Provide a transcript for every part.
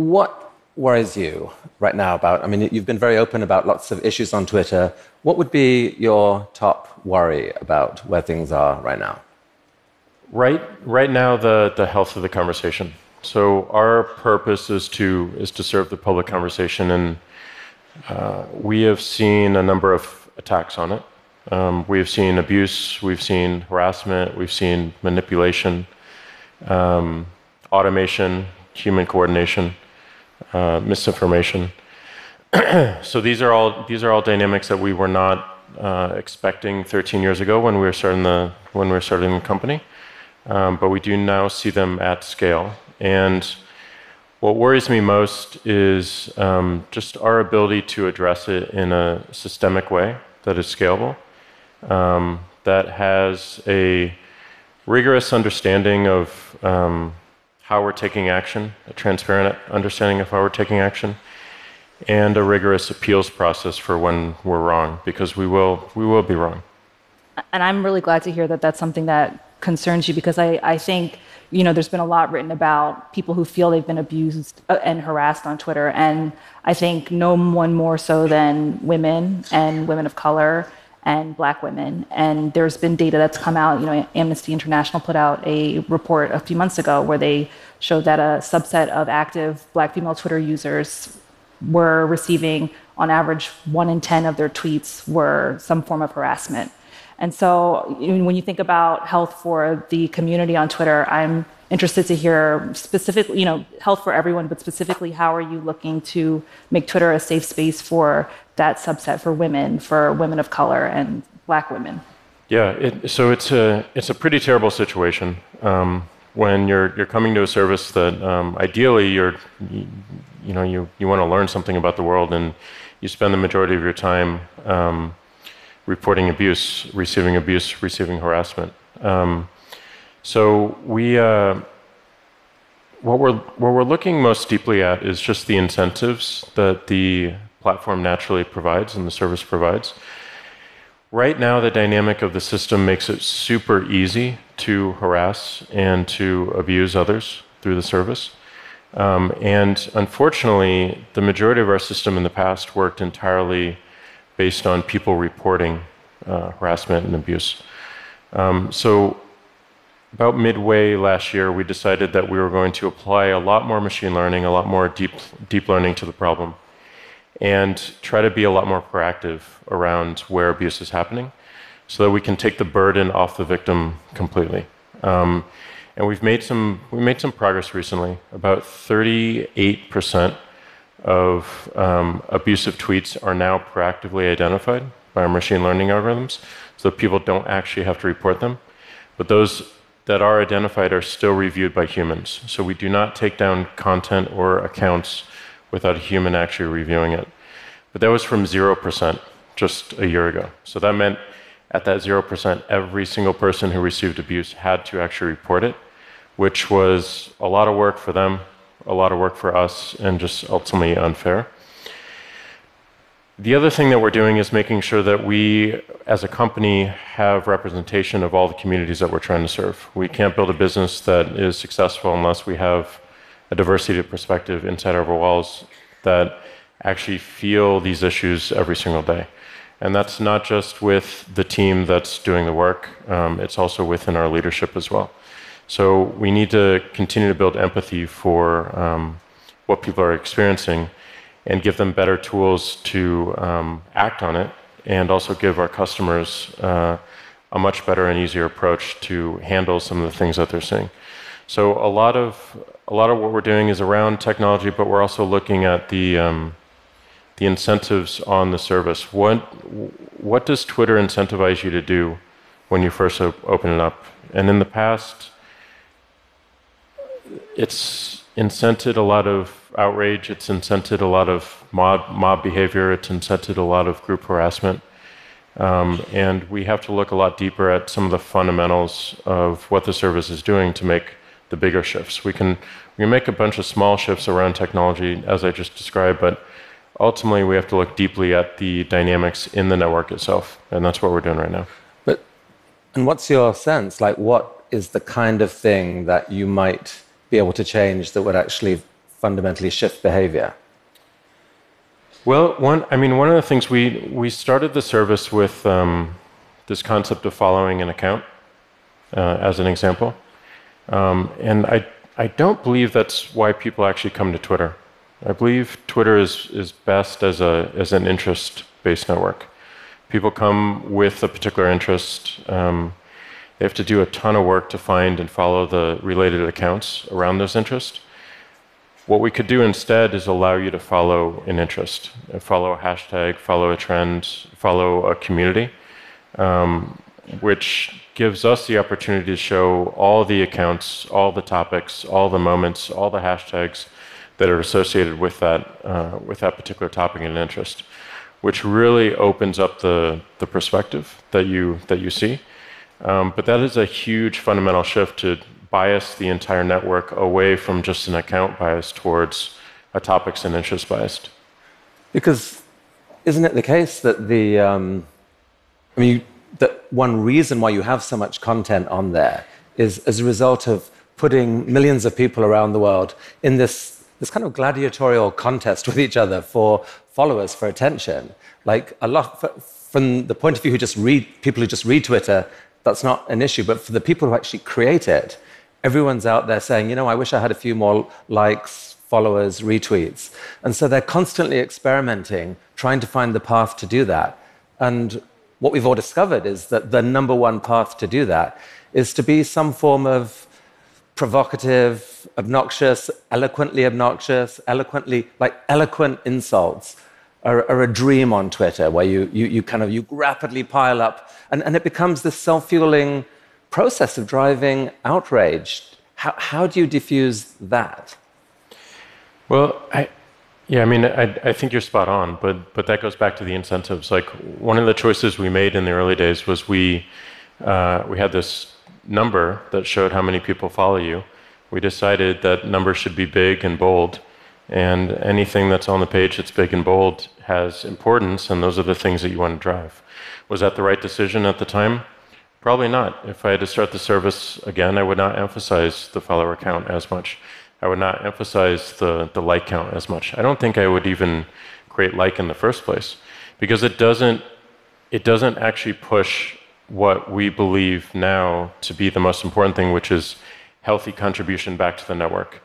What worries you right now about? I mean, you've been very open about lots of issues on Twitter. What would be your top worry about where things are right now? Right, right now, the, the health of the conversation. So our purpose is to is to serve the public conversation, and uh, we have seen a number of attacks on it. Um, we have seen abuse, we've seen harassment, we've seen manipulation, um, automation, human coordination, uh, misinformation. so these are all these are all dynamics that we were not uh, expecting 13 years ago when we were starting the when we were starting the company, um, but we do now see them at scale. And what worries me most is um, just our ability to address it in a systemic way that is scalable, um, that has a rigorous understanding of um, how we're taking action, a transparent understanding of how we're taking action, and a rigorous appeals process for when we're wrong, because we will we will be wrong. And I'm really glad to hear that that's something that concerns you, because I, I think you know there's been a lot written about people who feel they've been abused uh, and harassed on Twitter, and I think no one more so than women and women of color and black women. And there's been data that's come out. You know, Amnesty International put out a report a few months ago where they showed that a subset of active black female Twitter users were receiving, on average, one in 10 of their tweets were some form of harassment. And so when you think about health for the community on Twitter, I'm interested to hear specifically, you know, health for everyone, but specifically, how are you looking to make Twitter a safe space for that subset for women, for women of color and black women? Yeah, it, so it's a it's a pretty terrible situation um, when you're you're coming to a service that um, ideally you're you, you, know you you want to learn something about the world and you spend the majority of your time um, reporting abuse, receiving abuse, receiving harassment. Um, so we, uh, what we're what we're looking most deeply at is just the incentives that the platform naturally provides and the service provides. Right now, the dynamic of the system makes it super easy to harass and to abuse others through the service. Um, and unfortunately, the majority of our system in the past worked entirely based on people reporting uh, harassment and abuse. Um, so, about midway last year, we decided that we were going to apply a lot more machine learning, a lot more deep, deep learning to the problem, and try to be a lot more proactive around where abuse is happening so that we can take the burden off the victim completely. Um, and we've made some, we made some progress recently. About 38% of um, abusive tweets are now proactively identified by our machine learning algorithms, so people don't actually have to report them. But those that are identified are still reviewed by humans. So we do not take down content or accounts without a human actually reviewing it. But that was from 0% just a year ago. So that meant at that 0%, every single person who received abuse had to actually report it, which was a lot of work for them, a lot of work for us and just ultimately unfair. The other thing that we're doing is making sure that we, as a company, have representation of all the communities that we're trying to serve. We can't build a business that is successful unless we have a diversity of perspective inside our walls that actually feel these issues every single day. And that's not just with the team that's doing the work, um, it's also within our leadership as well. So we need to continue to build empathy for um, what people are experiencing and give them better tools to um, act on it and also give our customers uh, a much better and easier approach to handle some of the things that they're seeing. So a lot of a lot of what we're doing is around technology, but we're also looking at the um, the incentives on the service. What what does Twitter incentivize you to do when you first op- open it up? And in the past, it's incented a lot of outrage. It's incented a lot of mob mob behavior. It's incented a lot of group harassment. Um, and we have to look a lot deeper at some of the fundamentals of what the service is doing to make the bigger shifts. We can we can make a bunch of small shifts around technology, as I just described, but ultimately we have to look deeply at the dynamics in the network itself, and that's what we're doing right now. But and what's your sense? Like, what is the kind of thing that you might be able to change that would actually fundamentally shift behavior? Well, one, I mean, one of the things we, we started the service with um, this concept of following an account, uh, as an example. Um, and I, I don't believe that's why people actually come to Twitter. I believe Twitter is, is best as, a, as an interest based network. People come with a particular interest. Um, they have to do a ton of work to find and follow the related accounts around those interests. What we could do instead is allow you to follow an interest, follow a hashtag, follow a trend, follow a community, um, which gives us the opportunity to show all the accounts, all the topics, all the moments, all the hashtags that are associated with that, uh, with that particular topic and interest, which really opens up the, the perspective that you, that you see. Um, but that is a huge fundamental shift to bias the entire network away from just an account bias towards a topics and interest bias. Because isn't it the case that the, um, I mean, that one reason why you have so much content on there is as a result of putting millions of people around the world in this, this kind of gladiatorial contest with each other for followers, for attention. Like a lot, from the point of view who just read, people who just read Twitter, that's not an issue. But for the people who actually create it, everyone's out there saying, you know, I wish I had a few more likes, followers, retweets. And so they're constantly experimenting, trying to find the path to do that. And what we've all discovered is that the number one path to do that is to be some form of provocative, obnoxious, eloquently obnoxious, eloquently, like eloquent insults are, are a dream on Twitter where you, you, you kind of, you rapidly pile up and, and it becomes this self-fueling process of driving outrage. How, how do you diffuse that? Well, I, yeah, I mean, I, I think you're spot on, but, but that goes back to the incentives. Like, one of the choices we made in the early days was we, uh, we had this number that showed how many people follow you. We decided that number should be big and bold, and anything that's on the page that's big and bold has importance, and those are the things that you want to drive. Was that the right decision at the time? Probably not. If I had to start the service again, I would not emphasize the follower count as much. I would not emphasize the, the like count as much. I don't think I would even create like in the first place because it doesn't, it doesn't actually push what we believe now to be the most important thing, which is healthy contribution back to the network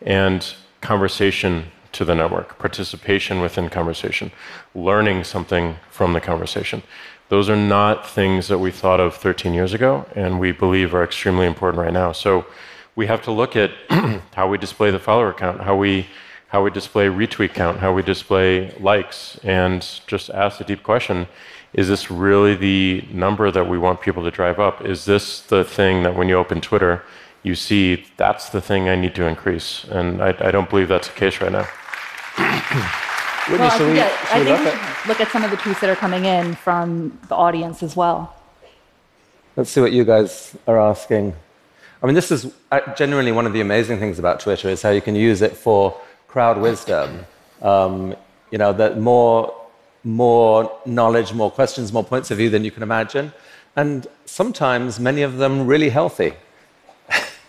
and conversation to the network, participation within conversation, learning something from the conversation. Those are not things that we thought of 13 years ago and we believe are extremely important right now. So we have to look at how we display the follower count, how we how we display retweet count, how we display likes, and just ask the deep question is this really the number that we want people to drive up? Is this the thing that when you open Twitter, you see that's the thing I need to increase? And I, I don't believe that's the case right now. Whitney, well, should we, yeah, should I think we should look at some of the tweets that are coming in from the audience as well. Let's see what you guys are asking. I mean, this is uh, genuinely one of the amazing things about Twitter is how you can use it for crowd wisdom. Um, you know, that more, more knowledge, more questions, more points of view than you can imagine, and sometimes many of them really healthy.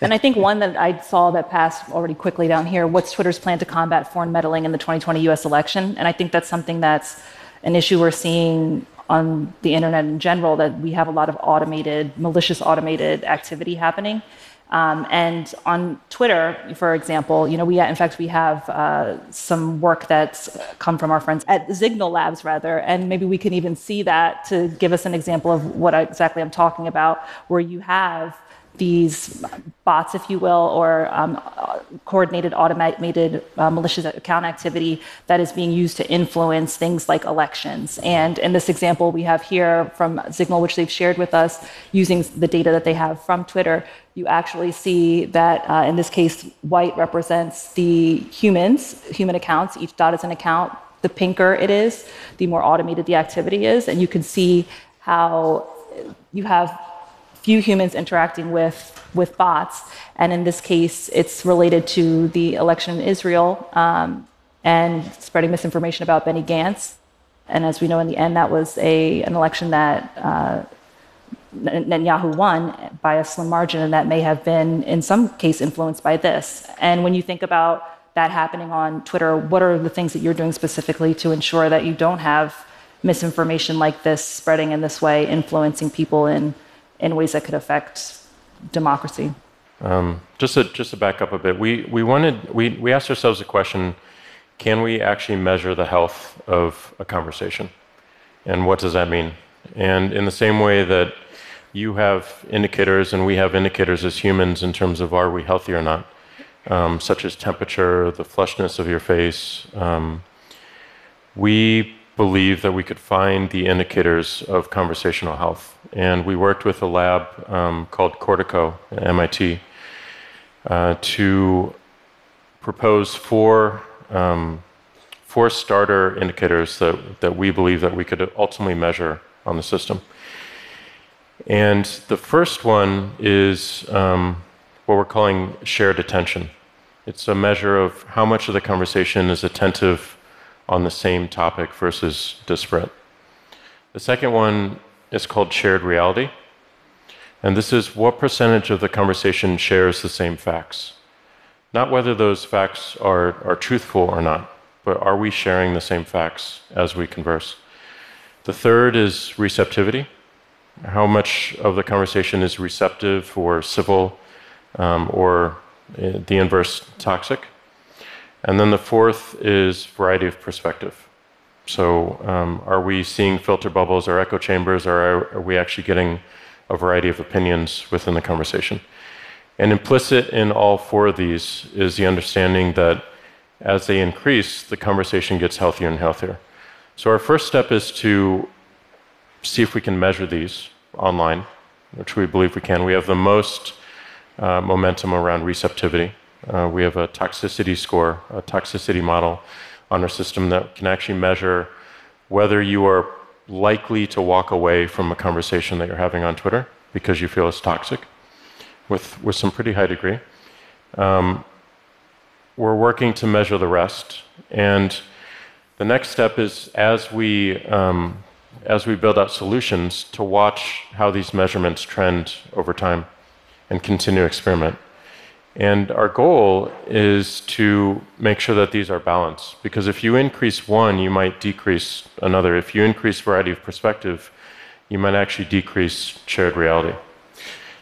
And I think one that I saw that passed already quickly down here what's Twitter's plan to combat foreign meddling in the 2020 US election? And I think that's something that's an issue we're seeing on the internet in general that we have a lot of automated, malicious automated activity happening. Um, and on Twitter, for example, you know, we in fact we have uh, some work that's come from our friends at Signal Labs, rather, and maybe we can even see that to give us an example of what exactly I'm talking about, where you have these bots, if you will, or um, coordinated automated uh, malicious account activity that is being used to influence things like elections. And in this example we have here from Signal, which they've shared with us using the data that they have from Twitter, you actually see that uh, in this case, white represents the humans, human accounts. Each dot is an account. The pinker it is, the more automated the activity is. And you can see how you have few humans interacting with, with bots. And in this case, it's related to the election in Israel um, and spreading misinformation about Benny Gantz. And as we know, in the end, that was a, an election that uh, Netanyahu won by a slim margin, and that may have been, in some case, influenced by this. And when you think about that happening on Twitter, what are the things that you're doing specifically to ensure that you don't have misinformation like this spreading in this way, influencing people in, in ways that could affect democracy? Um, just to just to back up a bit, we we wanted we we asked ourselves a question: Can we actually measure the health of a conversation, and what does that mean? And in the same way that you have indicators and we have indicators as humans in terms of are we healthy or not, um, such as temperature, the flushness of your face. Um, we believe that we could find the indicators of conversational health. And we worked with a lab um, called Cortico at MIT uh, to propose four, um, four starter indicators that, that we believe that we could ultimately measure on the system. And the first one is um, what we're calling shared attention. It's a measure of how much of the conversation is attentive on the same topic versus disparate. The second one is called shared reality. And this is what percentage of the conversation shares the same facts. Not whether those facts are, are truthful or not, but are we sharing the same facts as we converse? The third is receptivity. How much of the conversation is receptive or civil um, or uh, the inverse toxic? And then the fourth is variety of perspective. So, um, are we seeing filter bubbles or echo chambers, or are, are, we actually getting a variety of opinions within the conversation? And implicit in all four of these is the understanding that as they increase, the conversation gets healthier and healthier. So, our first step is to see if we can measure these online, which we believe we can. We have the most uh, momentum around receptivity. Uh, we have a toxicity score, a toxicity model on our system that can actually measure whether you are likely to walk away from a conversation that you're having on Twitter because you feel it's toxic with, with some pretty high degree. Um, we're working to measure the rest. And the next step is as we, um, as we build out solutions to watch how these measurements trend over time and continue to experiment. And our goal is to make sure that these are balanced. Because if you increase one, you might decrease another. If you increase variety of perspective, you might actually decrease shared reality.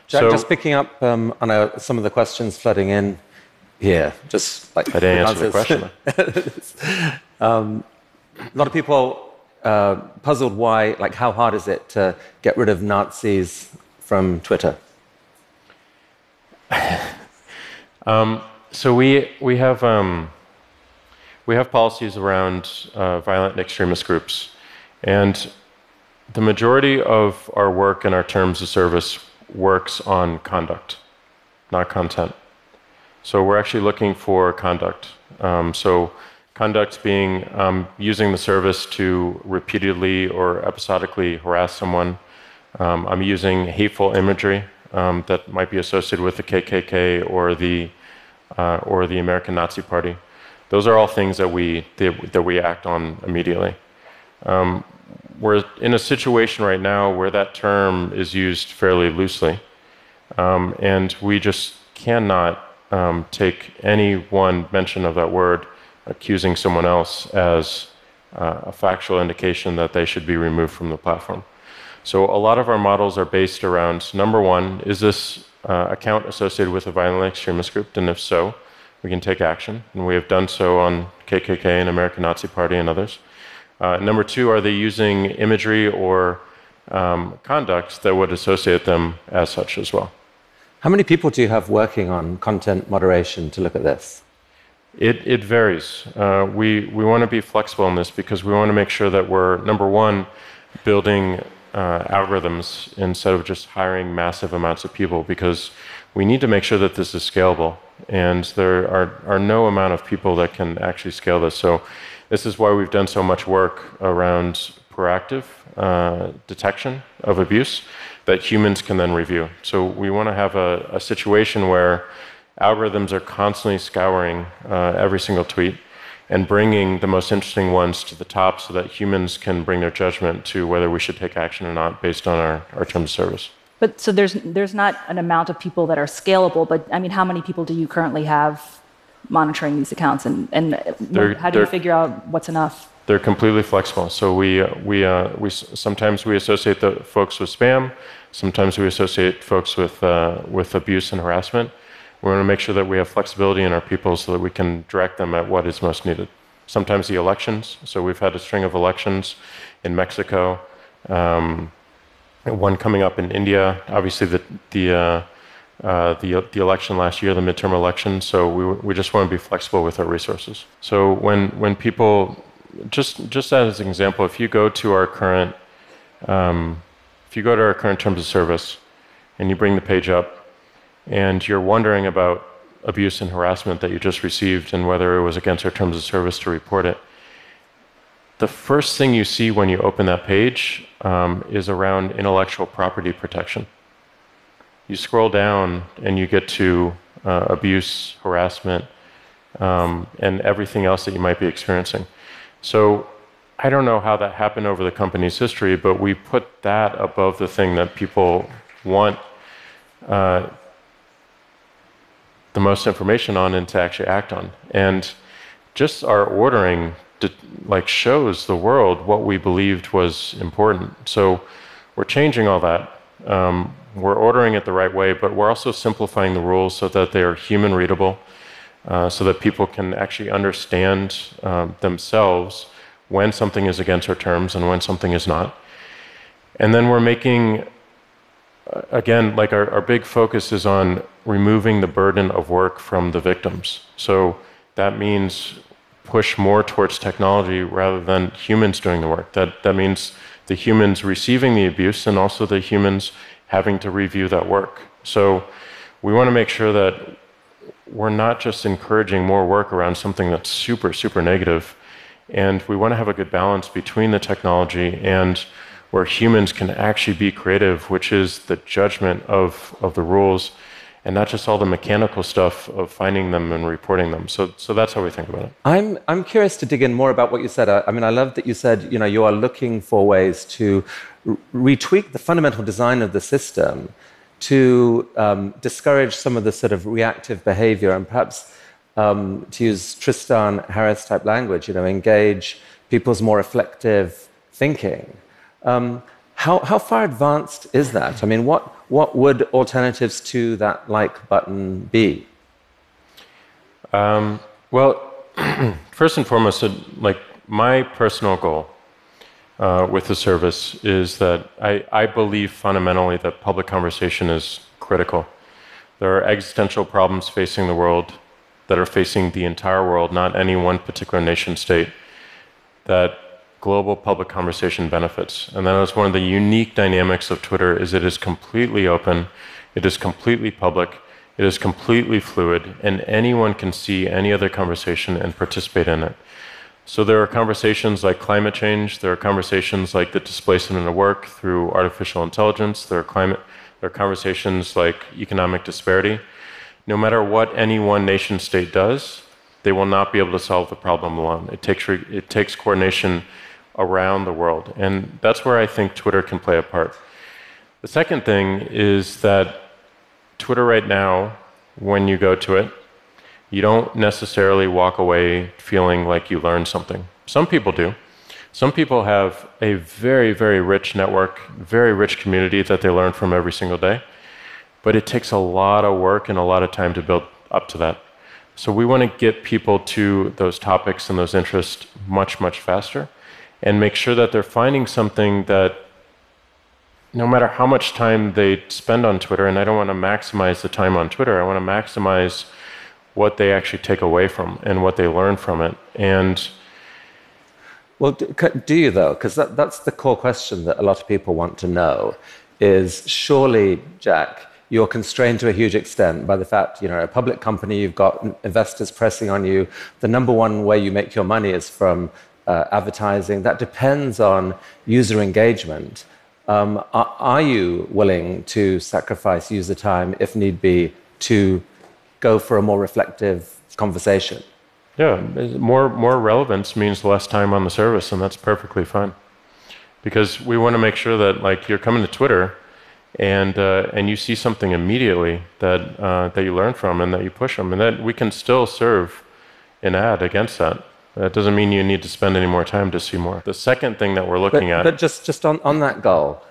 Jack, so, just picking up um, on uh, some of the questions flooding in here, just like I didn't answer the question. um, a lot of people uh, puzzled why, like, how hard is it to get rid of Nazis from Twitter? Um, so we we have um, we have policies around uh, violent extremist groups, and the majority of our work and our terms of service works on conduct, not content. So we're actually looking for conduct. Um, so conduct being um, using the service to repeatedly or episodically harass someone. Um, I'm using hateful imagery um, that might be associated with the KKK or the uh, or the American Nazi Party. Those are all things that we that we act on immediately. Um, we're in a situation right now where that term is used fairly loosely, um, and we just cannot um, take any one mention of that word accusing someone else as uh, a factual indication that they should be removed from the platform. So a lot of our models are based around number one, is this uh, account associated with a violent extremist group? And if so, we can take action. And we have done so on KKK and American Nazi Party and others. Uh, number two, are they using imagery or um, conduct that would associate them as such as well? How many people do you have working on content moderation to look at this? It, it varies. Uh, we, we want to be flexible in this because we want to make sure that we're, number one, building uh, algorithms instead of just hiring massive amounts of people because we need to make sure that this is scalable. And there are, are no amount of people that can actually scale this. So, this is why we've done so much work around proactive uh, detection of abuse that humans can then review. So, we want to have a, a situation where algorithms are constantly scouring uh, every single tweet and bringing the most interesting ones to the top so that humans can bring their judgment to whether we should take action or not based on our, our terms of service. But so there's there's not an amount of people that are scalable, but I mean, how many people do you currently have monitoring these accounts, and and They're- how do you figure out what's enough? They're completely flexible. So we we uh, we sometimes we associate the folks with spam. Sometimes we associate folks with uh, with abuse and harassment. We want to make sure that we have flexibility in our people so that we can direct them at what is most needed. Sometimes the elections. So we've had a string of elections in Mexico. Um, one coming up in India. Obviously, the the uh, uh, the the election last year, the midterm election. So we we just want to be flexible with our resources. So when when people just just as an example, if you go to our current um, if you go to our current terms of service and you bring the page up and you're wondering about abuse and harassment that you just received and whether it was against our terms of service to report it, the first thing you see when you open that page um, is around intellectual property protection. You scroll down and you get to uh, abuse, harassment, um, and everything else that you might be experiencing. So I don't know how that happened over the company's history, but we put that above the thing that people want uh, the most information on and to actually act on. And just our ordering like shows the world what we believed was important. So we're changing all that. Um, we're ordering it the right way, but we're also simplifying the rules so that they are human readable, uh, so that people can actually understand um, themselves when something is against our terms and when something is not. And then we're making, uh, again, like our, our big focus is on removing the burden of work from the victims. So that means push more towards technology rather than humans doing the work. That, that means the humans receiving the abuse and also the humans having to review that work. So we want to make sure that we're not just encouraging more work around something that's super, super negative, and we want to have a good balance between the technology and where humans can actually be creative, which is the judgment of, of the rules and not just all the mechanical stuff of finding them and reporting them. So, so that's how we think about it. I'm, I'm curious to dig in more about what you said. I, I mean, I love that you said, you know, you are looking for ways to retweak the fundamental design of the system to um, discourage some of the sort of reactive behavior and perhaps um, to use Tristan Harris type language, you know, engage people's more reflective thinking. Um, how, how far advanced is that? I mean, what, what would alternatives to that like button be? Um, well, first and foremost, like my personal goal uh, with the service is that I, I believe fundamentally that public conversation is critical. There are existential problems facing the world that are facing the entire world, not any one particular nation state, that global public conversation benefits. And that is one of the unique dynamics of Twitter is it is completely open, it is completely public, it is completely fluid, and anyone can see any other conversation and participate in it. So there are conversations like climate change, there are conversations like the displacement of work through artificial intelligence, there are climate there are conversations like economic disparity. No matter what any one nation state does, they will not be able to solve the problem alone. It takes, it takes coordination around the world. And that's where I think Twitter can play a part. The second thing is that Twitter right now, when you go to it, you don't necessarily walk away feeling like you learned something. Some people do. Some people have a very, very rich network, very rich community that they learn from every single day. But it takes a lot of work and a lot of time to build up to that. So we want to get people to those topics and those interests much, much faster and make sure that they're finding something that no matter how much time they spend on Twitter, and I don't want to maximize the time on Twitter, I want to maximize what they actually take away from and what they learn from it. And well, do you though? Because that, that's the core question that a lot of people want to know. Is surely, Jack, you're constrained to a huge extent by the fact, you know, a public company, you've got investors pressing on you. The number one way you make your money is from uh, advertising. That depends on user engagement. Um, are, are, you willing to sacrifice user time, if need be, to go for a more reflective conversation? Yeah, more more relevance means less time on the service, and that's perfectly fine. Because we want to make sure that, like, you're coming to Twitter, and uh, and you see something immediately that uh, that you learn from and that you push them, and that we can still serve an ad against that. That doesn't mean you need to spend any more time to see more. The second thing that we're looking but, at, but just just on, on that goal,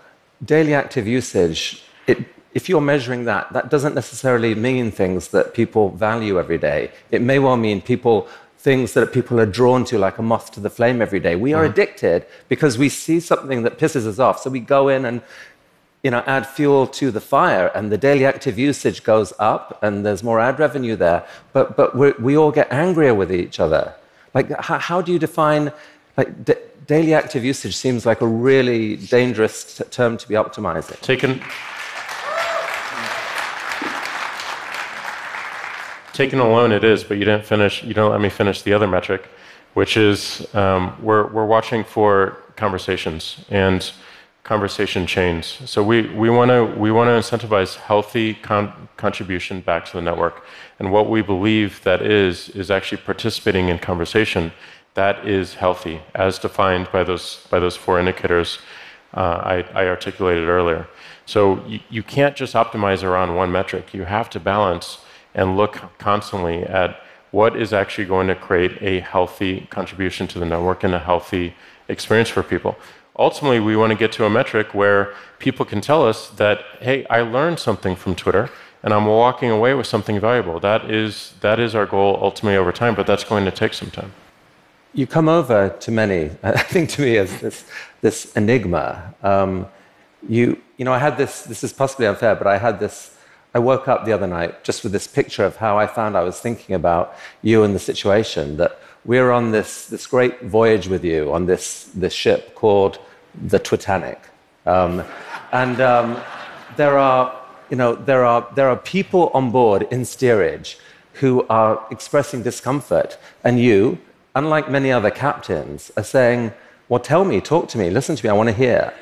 daily active usage. It, if you're measuring that, that doesn't necessarily mean things that people value every day. It may well mean people things that people are drawn to, like a moth to the flame every day. We are mm. addicted because we see something that pisses us off. So we go in and you know, add fuel to the fire, and the daily active usage goes up, and there's more ad revenue there. But, but we all get angrier with each other. Like, how, how do you define, like, d- daily active usage seems like a really dangerous t- term to be optimizing. Taken, taken alone, it is, but you didn't finish, you don't let me finish the other metric, which is um, we're, we're watching for conversations. And conversation chains. So we, we want to we want to incentivize healthy con- contribution back to the network. And what we believe that is is actually participating in conversation that is healthy, as defined by those by those four indicators uh, I, I, articulated earlier. So you, you can't just optimize around one metric. You have to balance and look constantly at what is actually going to create a healthy contribution to the network and a healthy experience for people ultimately we want to get to a metric where people can tell us that, hey, I learned something from Twitter and I'm walking away with something valuable. That is, that is our goal ultimately over time, but that's going to take some time. You come over to many, I think to me, as this, this enigma. Um, you, you know, I had this, this is possibly unfair, but I had this, I woke up the other night just with this picture of how I found I was thinking about you and the situation that we're on this, this great voyage with you on this, this ship called the Titanic. Um, and um, there, are, you know, there, are, there are people on board in steerage who are expressing discomfort. And you, unlike many other captains, are saying, Well, tell me, talk to me, listen to me, I want to hear.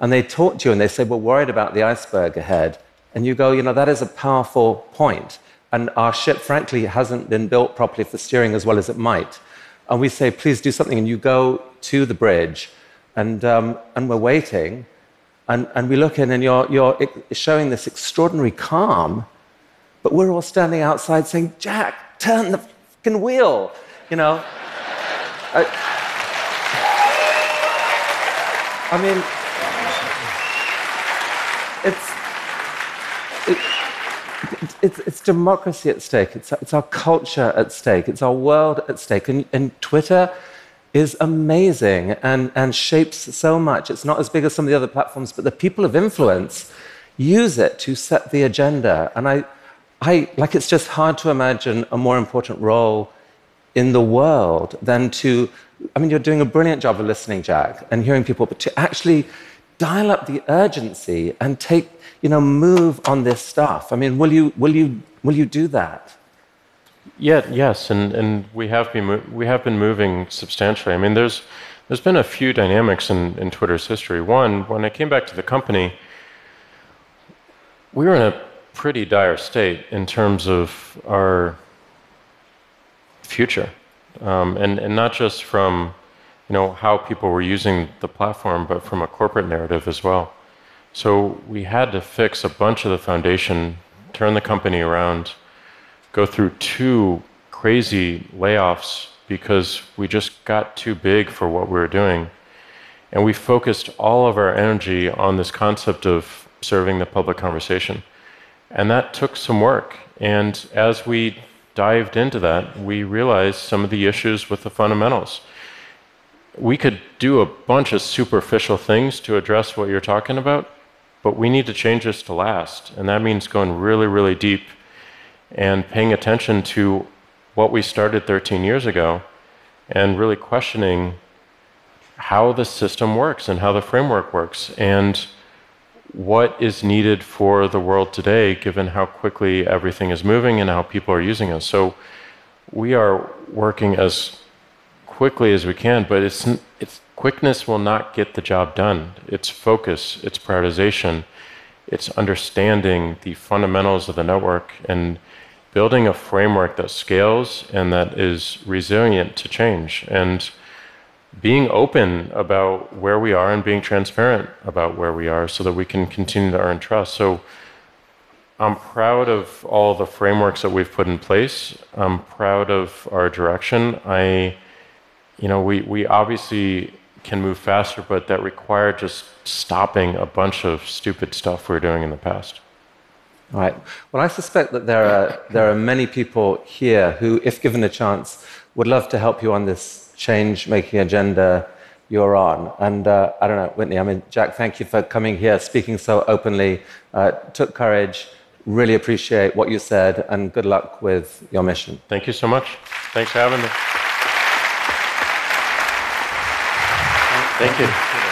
And they talk to you and they say, We're worried about the iceberg ahead. And you go, You know, that is a powerful point. And our ship, frankly, hasn't been built properly for steering as well as it might and we say, please do something. And you go to the bridge, and, um, and we're waiting, and, and we look in, and you're, you're showing this extraordinary calm, but we're all standing outside saying, Jack, turn the fucking wheel, you know? I, I mean, it's, it's, it's, democracy at stake. It's, it's our culture at stake. It's our world at stake. And, and Twitter is amazing and, and shapes so much. It's not as big as some of the other platforms, but the people of influence use it to set the agenda. And I, I like it's just hard to imagine a more important role in the world than to. I mean, you're doing a brilliant job of listening, Jack, and hearing people, but to actually dial up the urgency and take you know, move on this stuff? I mean, will you, will you, will you do that? Yeah, yes, and, and we have been we have been moving substantially. I mean, there's there's been a few dynamics in, in Twitter's history. One, when I came back to the company, we were in a pretty dire state in terms of our future, um, and and not just from you know how people were using the platform, but from a corporate narrative as well. So we had to fix a bunch of the foundation, turn the company around, go through two crazy layoffs because we just got too big for what we were doing. And we focused all of our energy on this concept of serving the public conversation. And that took some work. And as we dived into that, we realized some of the issues with the fundamentals. We could do a bunch of superficial things to address what you're talking about, but we need to change this to last. And that means going really, really deep and paying attention to what we started 13 years ago and really questioning how the system works and how the framework works and what is needed for the world today given how quickly everything is moving and how people are using us. So we are working as quickly as we can, but it's, it's quickness will not get the job done. It's focus, it's prioritization, it's understanding the fundamentals of the network and building a framework that scales and that is resilient to change. And being open about where we are and being transparent about where we are so that we can continue to earn trust. So I'm proud of all the frameworks that we've put in place. I'm proud of our direction. I, you know, we, we obviously can move faster, but that required just stopping a bunch of stupid stuff we were doing in the past. All right. Well, I suspect that there are, there are many people here who, if given a chance, would love to help you on this change making agenda you're on. And uh, I don't know, Whitney, I mean, Jack, thank you for coming here, speaking so openly. Uh, took courage. Really appreciate what you said, and good luck with your mission. Thank you so much. Thanks for having me. Thank you.